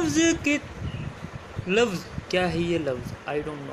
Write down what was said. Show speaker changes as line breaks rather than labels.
लफ्ज के लफ्ज? क्या है ये लफ्ज? I don't know